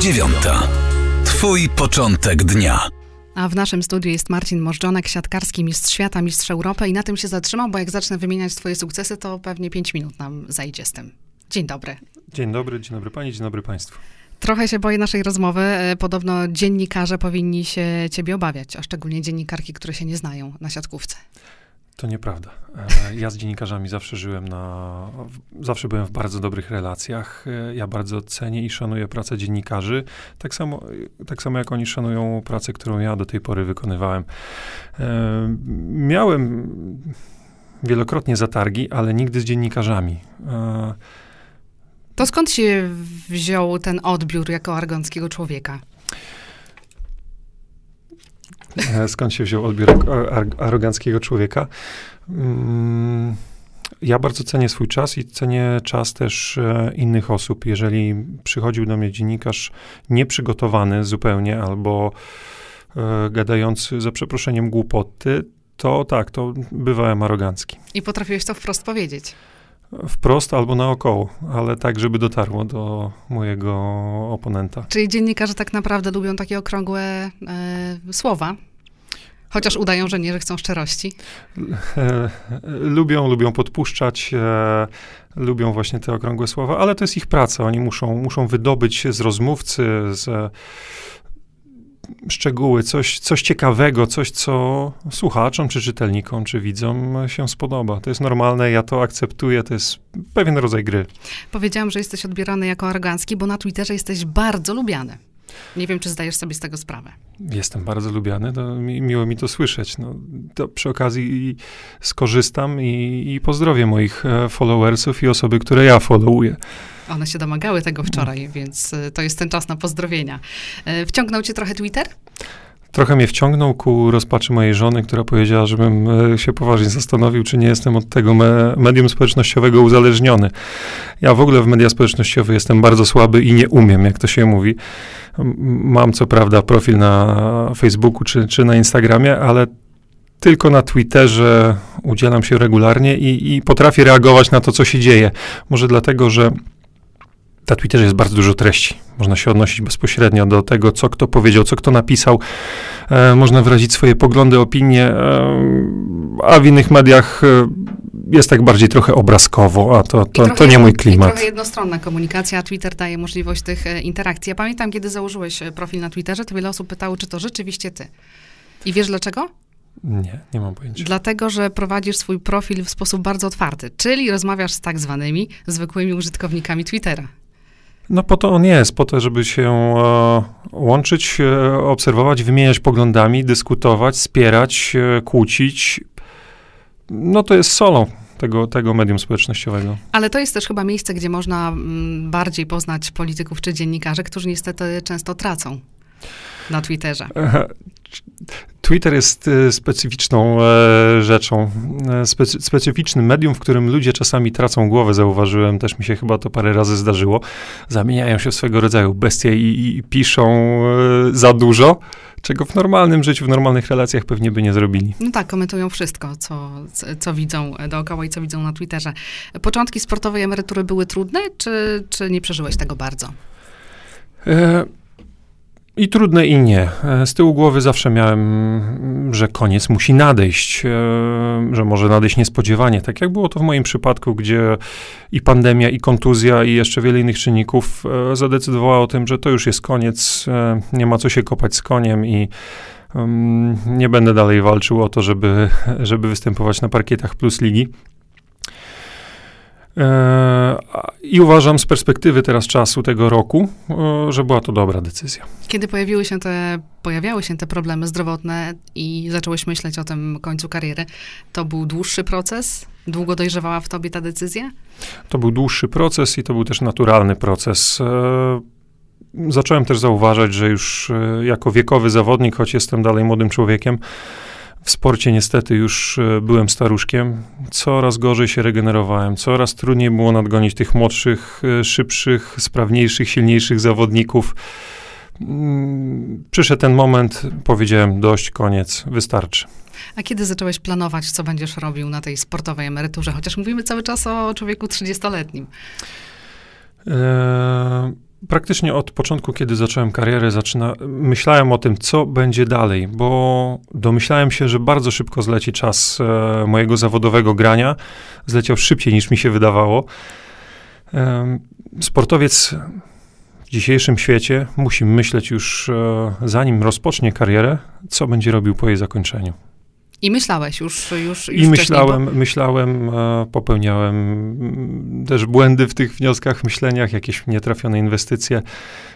dziewiąta. Twój początek dnia. A w naszym studiu jest Marcin Możdżonek, siatkarski mistrz świata, mistrz Europy i na tym się zatrzymał, bo jak zacznę wymieniać twoje sukcesy, to pewnie 5 minut nam zajdzie z tym. Dzień dobry. Dzień dobry, dzień dobry pani, dzień dobry państwu. Trochę się boję naszej rozmowy. E, Podobno dziennikarze powinni się ciebie obawiać, a szczególnie dziennikarki, które się nie znają na siatkówce. To nieprawda. E, Ja z dziennikarzami zawsze żyłem na. Zawsze byłem w bardzo dobrych relacjach. E, Ja bardzo cenię i szanuję pracę dziennikarzy, tak samo, tak samo jak oni szanują pracę, którą ja do tej pory wykonywałem. E, Miałem wielokrotnie zatargi, ale nigdy z dziennikarzami. E, To skąd się wziął ten odbiór jako argonckiego człowieka? E, Skąd się wziął odbiór ar- ar- aroganckiego człowieka? Mm, Ja bardzo cenię swój czas i cenię czas też e, innych osób. Jeżeli przychodził do mnie dziennikarz nieprzygotowany zupełnie albo e, gadający za przeproszeniem głupoty, to tak, to bywałem arogancki. I potrafiłeś to wprost powiedzieć. Wprost albo naokoło, ale tak, żeby dotarło do mojego oponenta. Czyli dziennikarze tak naprawdę lubią takie okrągłe e, słowa, chociaż udają, że nie, że chcą szczerości. E, lubią, lubią podpuszczać, e, lubią właśnie te okrągłe słowa, ale to jest ich praca. Oni muszą, muszą wydobyć z rozmówcy, z szczegóły, coś, coś ciekawego, coś, co słuchaczom, czy czytelnikom, czy widzom się spodoba. To jest normalne, ja to akceptuję, to jest pewien rodzaj gry. Powiedziałam, że jesteś odbierany jako arogancki, bo na Twitterze jesteś bardzo lubiany. Nie wiem, czy zdajesz sobie z tego sprawę. Jestem bardzo lubiany, to mi, miło mi to słyszeć. No, to przy okazji skorzystam i, i pozdrowię moich e, followersów i osoby, które ja followuję. One się domagały tego wczoraj, więc e, to jest ten czas na pozdrowienia. E, Wciągnął cię trochę Twitter? Trochę mnie wciągnął ku rozpaczy mojej żony, która powiedziała, żebym e, się poważnie zastanowił, czy nie jestem od tego me medium społecznościowego uzależniony. Ja w ogóle w media społecznościowe jestem bardzo słaby i nie umiem, jak to się mówi. Mam co prawda profil na Facebooku czy, czy na Instagramie, ale tylko na Twitterze udzielam się regularnie i, i potrafię reagować na to, co się dzieje. Może dlatego, że na Twitterze jest bardzo dużo treści. Można się odnosić bezpośrednio do tego, co kto powiedział, co kto napisał. E, można wyrazić swoje poglądy, opinie, e, a w innych mediach e, jest tak bardziej trochę obrazkowo, a to, I to, to nie mój I klimat. trochę jednostronna komunikacja, a Twitter daje możliwość tych e, interakcji. Ja pamiętam, kiedy założyłeś e, profil na Twitterze, to wiele osób pytało, czy to rzeczywiście ty. I wiesz dlaczego? Nie, nie mam pojęcia. Dlatego, że prowadzisz swój profil w sposób bardzo otwarty, czyli rozmawiasz z tak zwanymi zwykłymi użytkownikami Twittera. No po to on jest, po to, żeby się e, łączyć, e, obserwować, wymieniać poglądami, dyskutować, wspierać, e, kłócić. No to jest solą tego, tego medium społecznościowego. Ale to jest też chyba miejsce, gdzie można mm, bardziej poznać polityków czy dziennikarzy, którzy niestety często tracą na Twitterze. Twitter jest e, specyficzną e, rzeczą, e, specy, specyficznym medium, w którym ludzie czasami tracą głowę, zauważyłem, też mi się chyba to parę razy zdarzyło. Zamieniają się w swego rodzaju bestie i, i piszą za dużo, czego w normalnym życiu, w normalnych relacjach pewnie by nie zrobili. No tak, komentują wszystko, co, co, co widzą dookoła i co widzą na Twitterze. Początki sportowej emerytury były trudne, czy, czy nie przeżyłeś tego bardzo? E, I trudne, i nie. E, Z tyłu głowy zawsze miałem, że koniec musi nadejść, e, że może nadejść niespodziewanie. Tak jak było to w moim przypadku, gdzie i pandemia, i kontuzja, i jeszcze wiele innych czynników e, zadecydowała o tym, że to już jest koniec, nie ma co się kopać z koniem i nie będę dalej walczył o to, żeby, żeby występować na parkietach plus ligi. E, I uważam z perspektywy teraz czasu tego roku, e, że była to dobra decyzja. Kiedy pojawiły się te, pojawiały się te problemy zdrowotne i zacząłeś myśleć o tym końcu kariery, to był dłuższy proces? Długo dojrzewała w tobie ta decyzja? To był dłuższy proces i to był też naturalny proces. E, Zacząłem też zauważać, że już jako wiekowy zawodnik, choć jestem dalej młodym człowiekiem, w sporcie niestety już e, byłem staruszkiem. Coraz gorzej się regenerowałem, coraz trudniej było nadgonić tych młodszych, e, szybszych, sprawniejszych, silniejszych zawodników. Mm, Przyszedł ten moment, powiedziałem dość, koniec, wystarczy. A kiedy zacząłeś planować, co będziesz robił na tej sportowej emeryturze? Chociaż mówimy cały czas o człowieku 30-letnim. E, praktycznie od początku, kiedy zacząłem karierę, zaczyna, myślałem o tym, co będzie dalej, bo domyślałem się, że bardzo szybko zleci czas e, mojego zawodowego grania. Zleciał szybciej niż mi się wydawało. E, sportowiec w dzisiejszym świecie musi myśleć już, e, zanim rozpocznie karierę, co będzie robił po jej zakończeniu. I myślałeś już, już, już I myślałem, bo... myślałem, popełniałem mm, też błędy w tych wnioskach, myśleniach, jakieś nietrafione inwestycje.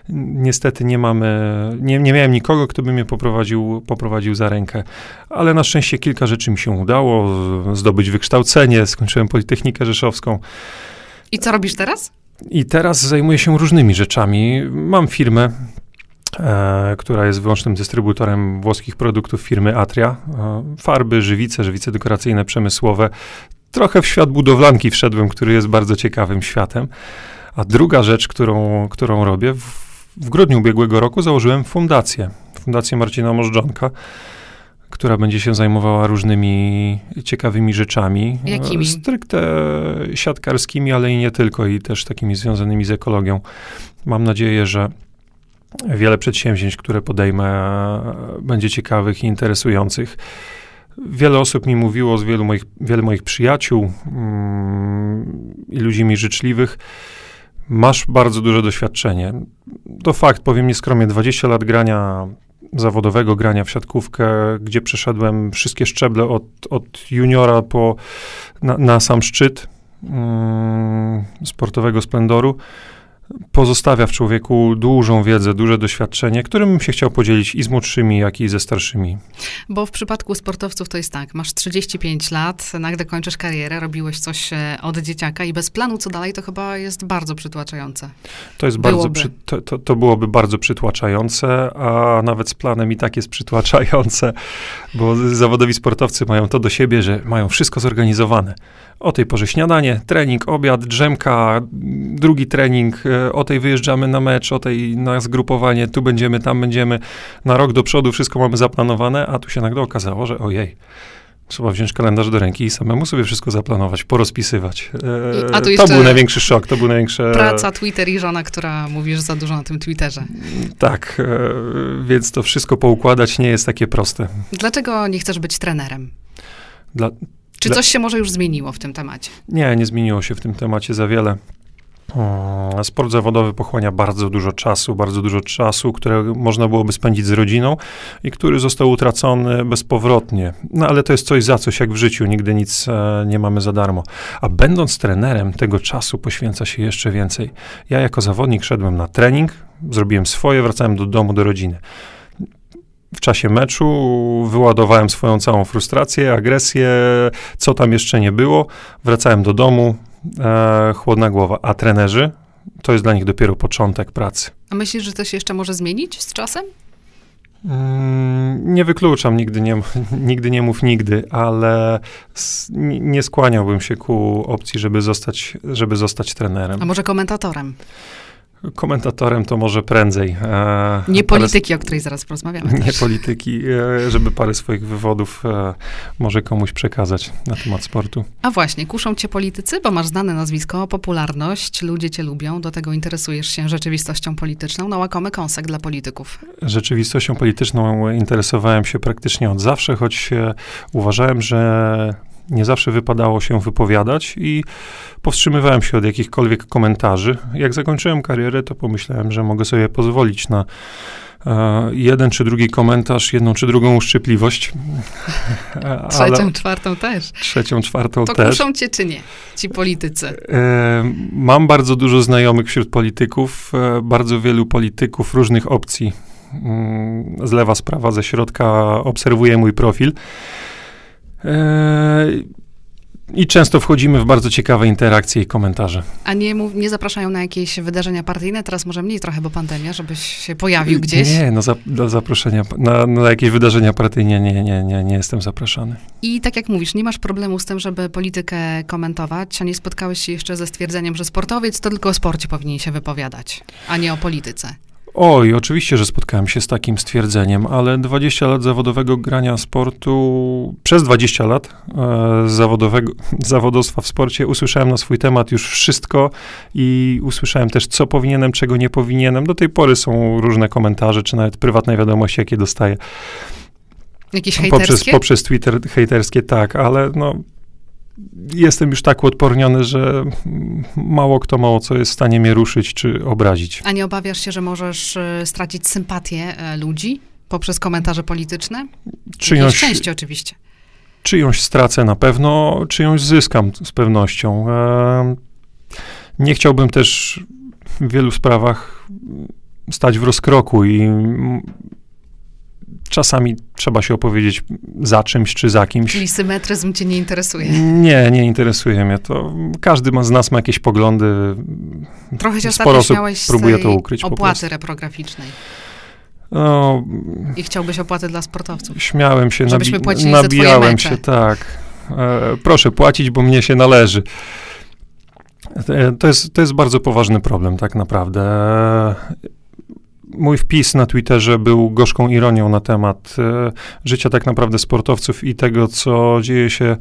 Niestety nie mamy, nie, nie miałem nikogo, kto by mnie poprowadził, poprowadził za rękę, ale na szczęście kilka rzeczy mi się udało, zdobyć wykształcenie, skończyłem Politechnikę Rzeszowską. I co robisz teraz? I teraz zajmuję się różnymi rzeczami. Mam firmę, e, która jest wyłącznym dystrybutorem włoskich produktów firmy Atria. E, farby, żywice, żywice dekoracyjne, przemysłowe. Trochę w świat budowlanki wszedłem, który jest bardzo ciekawym światem. A druga rzecz, którą, którą robię, w, w grudniu ubiegłego roku założyłem fundację. Fundację Marcina Możdżonka która będzie się zajmowała różnymi ciekawymi rzeczami. Jakimi? Stricte siatkarskimi, ale i nie tylko, i też takimi związanymi z ekologią. Mam nadzieję, że wiele przedsięwzięć, które podejmę, będzie ciekawych i interesujących. Wiele osób mi mówiło, wielu moich, wiele moich przyjaciół mm, i ludzi mi życzliwych, masz bardzo duże doświadczenie. To fakt, powiem nieskromnie, 20 lat grania zawodowego grania w siatkówkę, gdzie przeszedłem wszystkie szczeble od, od juniora po, na, na sam szczyt mm, sportowego splendoru pozostawia w człowieku dużą wiedzę, duże doświadczenie, którym bym się chciał podzielić i z młodszymi, jak i ze starszymi. Bo w przypadku sportowców to jest tak, masz 35 lat, nagle kończysz karierę, robiłeś coś e, od dzieciaka i bez planu co dalej, to chyba jest bardzo przytłaczające. To jest bardzo, przy, to, to, to byłoby bardzo przytłaczające, a nawet z planem i tak jest przytłaczające, bo zawodowi sportowcy mają to do siebie, że mają wszystko zorganizowane. O tej porze śniadanie, trening, obiad, drzemka, drugi trening, o tej wyjeżdżamy na mecz, o tej na zgrupowanie, tu będziemy, tam będziemy. Na rok do przodu wszystko mamy zaplanowane, a tu się nagle okazało, że ojej, Trzeba wziąć kalendarz do ręki i samemu sobie wszystko zaplanować, porozpisywać. E, to był największy szok, to był największe... Praca, Twitter i żona, która mówisz za dużo na tym Twitterze. Tak, e, więc to wszystko poukładać nie jest takie proste. Dlaczego nie chcesz być trenerem? Dla, czy coś się może już zmieniło w tym temacie? Nie, nie zmieniło się w tym temacie za wiele. Mm, sport zawodowy pochłania bardzo dużo czasu, bardzo dużo czasu, które można byłoby spędzić z rodziną i który został utracony bezpowrotnie. No ale to jest coś za coś, jak w życiu, nigdy nic e, nie mamy za darmo. A będąc trenerem, tego czasu poświęca się jeszcze więcej. Ja jako zawodnik szedłem na trening, zrobiłem swoje, wracałem do domu, do rodziny w czasie meczu wyładowałem swoją całą frustrację, agresję, co tam jeszcze nie było. Wracałem do domu, e, chłodna głowa. A trenerzy? To jest dla nich dopiero początek pracy. A myślisz, że to się jeszcze może zmienić z czasem? Mm, nie wykluczam, nigdy nie, nigdy nie mów nigdy, ale nie skłaniałbym się ku opcji, żeby zostać, żeby zostać trenerem. A może komentatorem? Komentatorem to może prędzej. E, nie polityki, o której zaraz porozmawiamy. Nie też. polityki, e, żeby parę swoich wywodów e, może komuś przekazać na temat sportu. A właśnie, kuszą cię politycy, bo masz znane nazwisko, popularność, ludzie cię lubią, do tego interesujesz się rzeczywistością polityczną. No łakomy kąsek dla polityków. Rzeczywistością polityczną interesowałem się praktycznie od zawsze, choć uważałem, że nie zawsze wypadało się wypowiadać i powstrzymywałem się od jakichkolwiek komentarzy. Jak zakończyłem karierę, to pomyślałem, że mogę sobie pozwolić na e, jeden czy drugi komentarz, jedną czy drugą uszczypliwość. Trzecią, czwartą też. Trzecią, czwartą to też. To kuszą cię czy nie, ci politycy? E, mam bardzo dużo znajomych wśród polityków, e, bardzo wielu polityków różnych opcji. Mm, z lewa, z prawa, ze środka obserwuję mój profil. Eee, I często wchodzimy w bardzo ciekawe interakcje i komentarze. A nie, nie zapraszają na jakieś wydarzenia partyjne? Teraz może mniej trochę, bo pandemia, żebyś się pojawił gdzieś? Nie, no za, do zaproszenia, na, na jakieś wydarzenia partyjne nie, nie, nie, nie jestem zapraszany. I tak jak mówisz, nie masz problemu z tym, żeby politykę komentować, a nie spotkałeś się jeszcze ze stwierdzeniem, że sportowiec to tylko o sporcie powinien się wypowiadać, a nie o polityce. Oj, oczywiście, że spotkałem się z takim stwierdzeniem, ale 20 lat zawodowego grania sportu, przez 20 lat e, zawodowego, zawodowstwa w sporcie usłyszałem na swój temat już wszystko i usłyszałem też, co powinienem, czego nie powinienem. Do tej pory są różne komentarze, czy nawet prywatne wiadomości, jakie dostaję. Jakieś hejterskie? Poprzez, poprzez Twitter hejterskie, tak, ale no, jestem już tak uodporniony, że mało kto mało co jest w stanie mnie ruszyć czy obrazić. A nie obawiasz się, że możesz e, stracić sympatię e, ludzi poprzez komentarze polityczne? Czyjąś, szczęście oczywiście. Czyjąś stracę na pewno, czyjąś zyskam z pewnością. E, nie chciałbym też w wielu sprawach stać w rozkroku i czasami trzeba się opowiedzieć za czymś czy za kimś. Czyli symetryzm cię nie interesuje? Nie, nie interesuje mnie to. Każdy ma z nas ma jakieś poglądy. Trochę się Sporo osób próbuje to ukryć opłaty reprograficznej. No, I chciałbyś opłaty dla sportowców? Śmiałem się, Żebyśmy nabi- nabijałem się, tak. E, proszę płacić, bo mnie się należy. E, to jest, to jest bardzo poważny problem, tak naprawdę mój wpis na Twitterze był gorzką ironią na temat e, życia tak naprawdę sportowców i tego, co dzieje się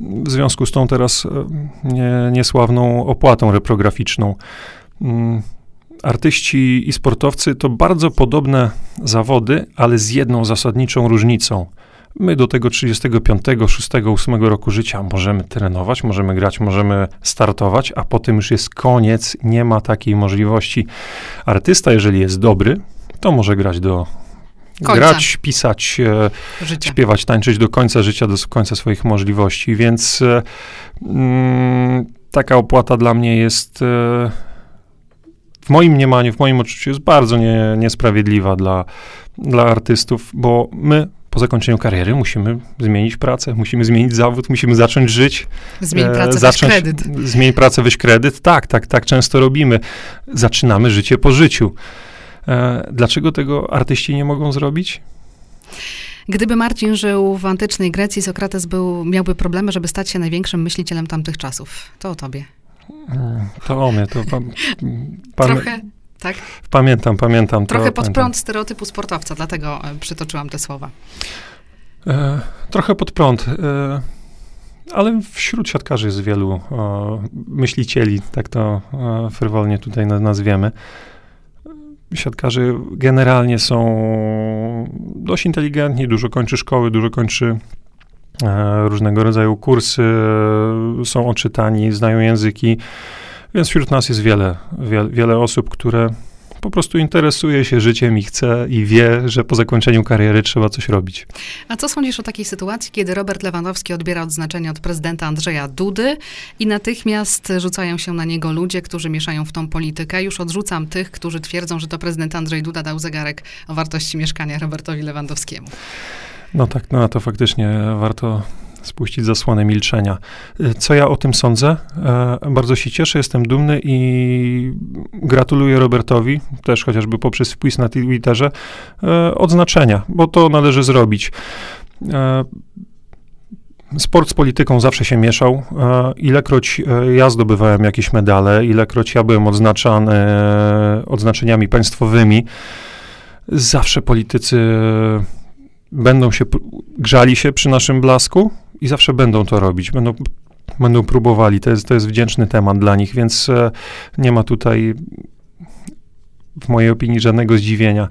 w związku z tą teraz e, nie, niesławną opłatą reprograficzną. Mm, artyści i sportowcy to bardzo podobne zawody, ale z jedną zasadniczą różnicą – My do tego 35, 6, 8 roku życia możemy trenować, możemy grać, możemy startować, a potem już jest koniec, nie ma takiej możliwości. Artysta, jeżeli jest dobry, to może grać do Końca. grać, pisać, e, śpiewać, tańczyć do końca życia, do końca swoich możliwości, więc e, mm, taka opłata dla mnie jest e, w moim mniemaniu, w moim odczuciu jest bardzo nie, niesprawiedliwa dla, dla artystów, bo my po zakończeniu kariery musimy zmienić pracę, musimy zmienić zawód, musimy zacząć żyć. Zmień e, pracę, zacząć, weź kredyt. Zmień pracę, weź kredyt. Tak, tak, tak często robimy. Zaczynamy życie po życiu. E, dlaczego tego artyści nie mogą zrobić? Gdyby Marcin żył w antycznej Grecji, Sokrates był, miałby problemy, żeby stać się największym myślicielem tamtych czasów. To o tobie. E, to o mnie, to pan, pan Trochę tak? Pamiętam, pamiętam. Trochę to, pod pamiętam. prąd stereotypu sportowca, dlatego e, przytoczyłam te słowa. E, trochę pod prąd. E, ale wśród siatkarzy jest wielu e, myślicieli, tak to e, frywolnie tutaj nazwiemy. Siatkarze generalnie są dość inteligentni, dużo kończy szkoły, dużo kończy e, różnego rodzaju kursy, są oczytani, znają języki. Więc wśród nas jest wiele, wiele, wiele osób, które po prostu interesuje się życiem i chce i wie, że po zakończeniu kariery trzeba coś robić. A co sądzisz o takiej sytuacji, kiedy Robert Lewandowski odbiera odznaczenie od prezydenta Andrzeja Dudy i natychmiast rzucają się na niego ludzie, którzy mieszają w tą politykę? Już odrzucam tych, którzy twierdzą, że to prezydent Andrzej Duda dał zegarek o wartości mieszkania Robertowi Lewandowskiemu. No tak, no to faktycznie warto spuścić zasłonę milczenia. Y, co ja o tym sądzę? E, bardzo się cieszę, jestem dumny i gratuluję Robertowi, też chociażby poprzez wpis na Twitterze, e, odznaczenia, bo to należy zrobić. E, sport z polityką zawsze się mieszał. Ilekroć ja zdobywałem jakieś medale, ilekroć ja byłem odznaczany odznaczeniami państwowymi, zawsze politycy będą się, grzali się przy naszym blasku i zawsze będą to robić, będą, będą próbowali. To jest, to jest wdzięczny temat dla nich, więc e, nie ma tutaj w mojej opinii żadnego zdziwienia.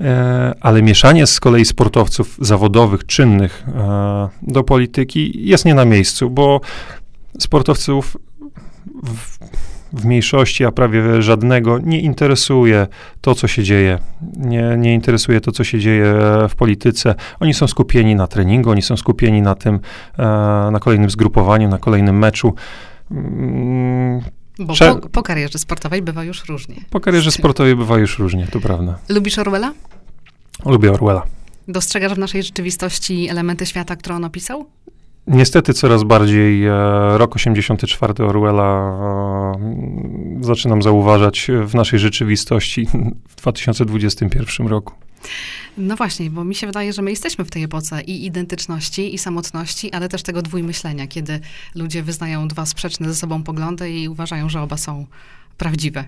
E, ale mieszanie z kolei sportowców zawodowych, czynnych e, do polityki jest nie na miejscu, bo sportowców w, w mniejszości, a prawie żadnego, nie interesuje to, co się dzieje. Nie, nie interesuje to, co się dzieje w polityce. Oni są skupieni na treningu, oni są skupieni na tym, e, na kolejnym zgrupowaniu, na kolejnym meczu. Mm, Bo Prze po, po, karierze sportowej bywa już różnie. Po karierze sportowej bywa już różnie, to prawda. Lubisz Orwella? Lubię Orwella. Dostrzegasz w naszej rzeczywistości elementy świata, które on opisał? Niestety coraz bardziej e, rok 84 Orwella e, zaczynam zauważać w naszej rzeczywistości w 2021 roku. No właśnie, bo mi się wydaje, że my jesteśmy w tej epoce i identyczności, i samotności, ale też tego dwójmyślenia, kiedy ludzie wyznają dwa sprzeczne ze sobą poglądy i uważają, że oba są prawdziwe.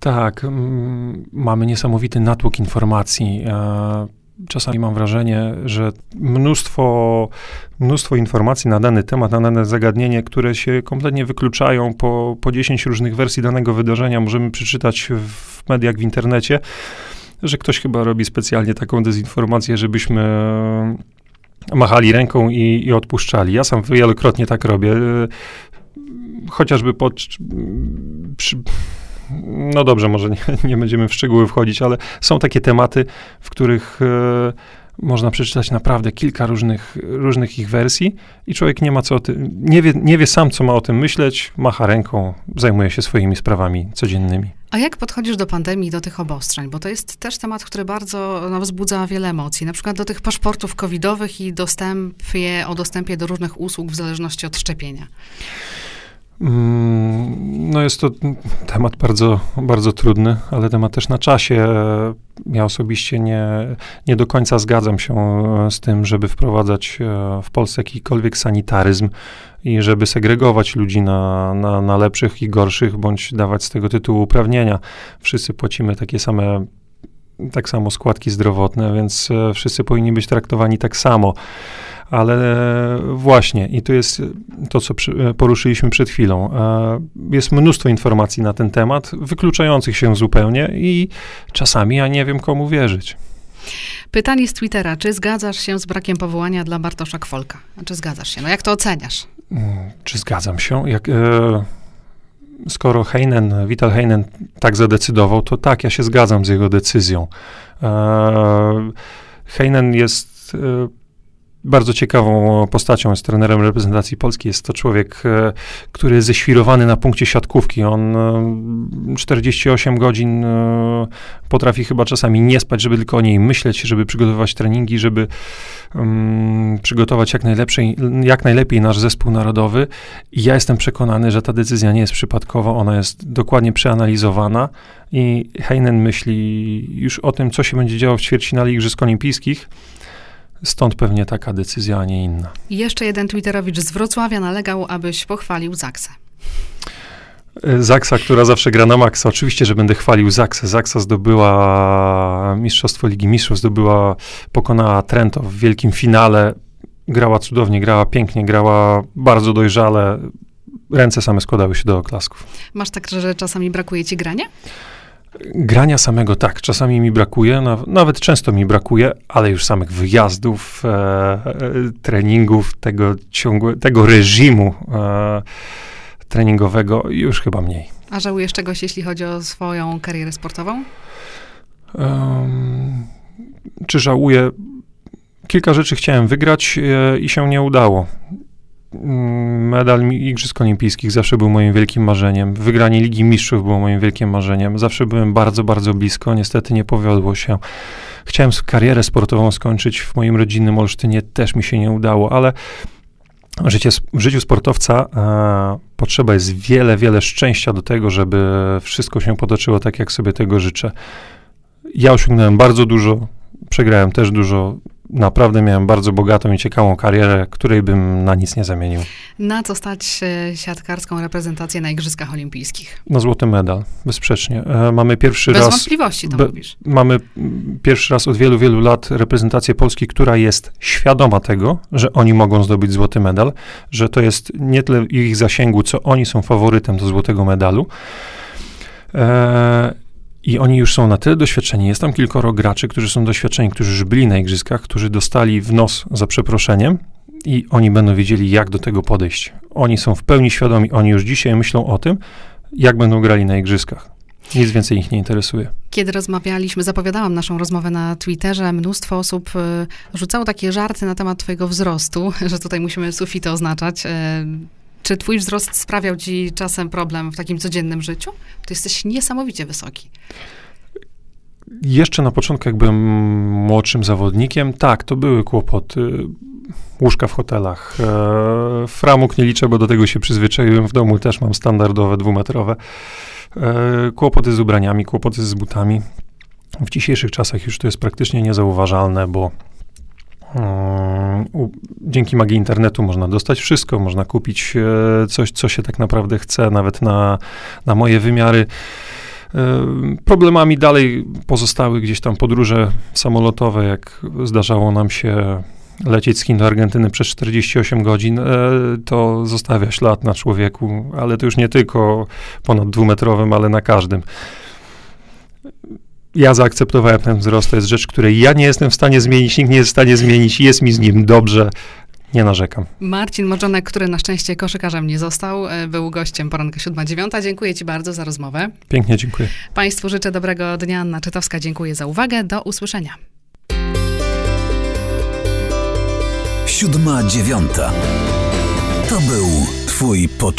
Tak, mm, mamy niesamowity natłok informacji. E, czasami mam wrażenie, że mnóstwo, mnóstwo informacji na dany temat, na dane zagadnienie, które się kompletnie wykluczają po, po 10 różnych wersji danego wydarzenia, możemy przeczytać w mediach, w internecie, że ktoś chyba robi specjalnie taką dezinformację, żebyśmy machali ręką i, i odpuszczali. Ja sam wielokrotnie tak robię. Chociażby pod, przy, no dobrze, może nie, nie, będziemy w szczegóły wchodzić, ale są takie tematy, w których e, można przeczytać naprawdę kilka różnych, różnych ich wersji i człowiek nie ma co tym, nie wie, nie wie sam, co ma o tym myśleć, macha ręką, zajmuje się swoimi sprawami codziennymi. A jak podchodzisz do pandemii, do tych obostrzeń? Bo to jest też temat, który bardzo no, wzbudza wiele emocji. Na przykład do tych paszportów covidowych i dostępie, o dostępie do różnych usług w zależności od szczepienia. Mm, no jest to temat bardzo, bardzo trudny, ale temat też na czasie. Ja osobiście nie, nie do końca zgadzam się e, z tym, żeby wprowadzać e, w Polsce jakikolwiek sanitaryzm i żeby segregować ludzi na, na, na lepszych i gorszych, bądź dawać z tego tytułu uprawnienia. Wszyscy płacimy takie same tak samo składki zdrowotne, więc e, wszyscy powinni być traktowani tak samo. Ale właśnie, i to jest to, co poruszyliśmy przed chwilą. E, jest mnóstwo informacji na ten temat, wykluczających się zupełnie i czasami ja nie wiem, komu wierzyć. Pytanie z Twittera. Czy zgadzasz się z brakiem powołania dla Bartosza Kwolka? Czy zgadzasz się? No jak to oceniasz? Mm, czy zgadzam się? Jak, e, skoro Heinen, Vital Heinen tak zadecydował, to tak, ja się zgadzam z jego decyzją. E, Heinen jest e, bardzo ciekawą postacią, jest trenerem reprezentacji Polski. Jest to człowiek, e, który jest ześwirowany na punkcie siatkówki. On 48 e, godzin e, potrafi chyba czasami nie spać, żeby tylko o niej myśleć, żeby przygotowywać treningi, żeby um, przygotować jak, najlepszej, jak najlepiej nasz zespół narodowy. I ja jestem przekonany, że ta decyzja nie jest przypadkowa, ona jest dokładnie przeanalizowana i Heinen myśli już o tym, co się będzie działo w ćwierćfinale Igrzysk Olimpijskich Stąd pewnie taka decyzja, a nie inna. Jeszcze jeden Twitterowicz z Wrocławia nalegał, abyś pochwalił Zaksę. E, Zaksa, która zawsze gra na maksa. Oczywiście, że będę chwalił Zaksę. Zaksa zdobyła Mistrzostwo Ligi Mistrzów, zdobyła, pokonała Trento w wielkim finale. Grała cudownie, grała pięknie, grała bardzo dojrzale. Ręce same składały się do oklasków. Masz tak, że czasami brakuje ci grania? Grania samego tak, czasami mi brakuje, nawet często mi brakuje, ale już samych wyjazdów, e, e, treningów, tego, ciągłe, tego reżimu e, treningowego już chyba mniej. A żałujesz czegoś, jeśli chodzi o swoją karierę sportową? Um, czy żałuję? Kilka rzeczy chciałem wygrać e, i się nie udało. Medal Igrzysk Olimpijskich zawsze był moim wielkim marzeniem. Wygranie Ligi Mistrzów było moim wielkim marzeniem. Zawsze byłem bardzo, bardzo blisko. Niestety nie powiodło się. Chciałem karierę sportową skończyć w moim rodzinnym Olsztynie. Też mi się nie udało, ale Życie, w życiu sportowca e, potrzeba jest wiele, wiele szczęścia do tego, żeby wszystko się potoczyło tak, jak sobie tego życzę. Ja osiągnąłem bardzo dużo, przegrałem też dużo naprawdę miałem bardzo bogatą i ciekawą karierę, której bym na nic nie zamienił. Na co stać siatkarską reprezentację na Igrzyskach Olimpijskich? Na złoty medal, bezsprzecznie. E, mamy pierwszy Bez raz... Bez wątpliwości to be, mówisz. Mamy pierwszy raz od wielu, wielu lat reprezentację Polski, która jest świadoma tego, że oni mogą zdobyć złoty medal, że to jest nie tyle ich zasięgu, co oni są faworytem do złotego medalu. E, i oni już są na tyle doświadczeni. Jest tam kilkoro graczy, którzy są doświadczeni, którzy już byli na igrzyskach, którzy dostali w nos za przeproszeniem i oni będą wiedzieli, jak do tego podejść. Oni są w pełni świadomi, oni już dzisiaj myślą o tym, jak będą grali na igrzyskach. Nic więcej ich nie interesuje. Kiedy rozmawialiśmy, zapowiadałam naszą rozmowę na Twitterze, mnóstwo osób y, rzucało takie żarty na temat twojego wzrostu, że tutaj musimy sufity oznaczać. Czy twój wzrost sprawiał ci czasem problem w takim codziennym życiu? Ty jesteś niesamowicie wysoki. Jeszcze na początku, jak byłem młodszym zawodnikiem, tak, to były kłopoty. Łóżka w hotelach. E, framuk nie liczę, bo do tego się przyzwyczaiłem. W domu też mam standardowe dwumetrowe. E, kłopoty z ubraniami, kłopoty z butami. W dzisiejszych czasach już to jest praktycznie niezauważalne, bo Dzięki magii internetu można dostać wszystko, można kupić e, coś, co się tak naprawdę chce, nawet na, na moje wymiary. Problemami dalej pozostały gdzieś tam podróże samolotowe, jak zdarzało nam się lecieć z Chin do Argentyny przez 48 godzin, to zostawia ślad na człowieku, ale to już nie tylko ponad dwumetrowym, ale na każdym ja zaakceptowałem ten wzrost. To jest rzecz, której ja nie jestem w stanie zmienić, nikt nie jest w stanie zmienić. Jest mi z nim dobrze. Nie narzekam. Marcin Modżonek, który na szczęście koszykarzem nie został, e, był gościem poranka 7-9. Dziękuję Ci bardzo za rozmowę. Pięknie dziękuję. Państwu życzę dobrego dnia. Anna Czytowska, dziękuję za uwagę. Do usłyszenia. Siódma dziewiąta. To był Twój początek.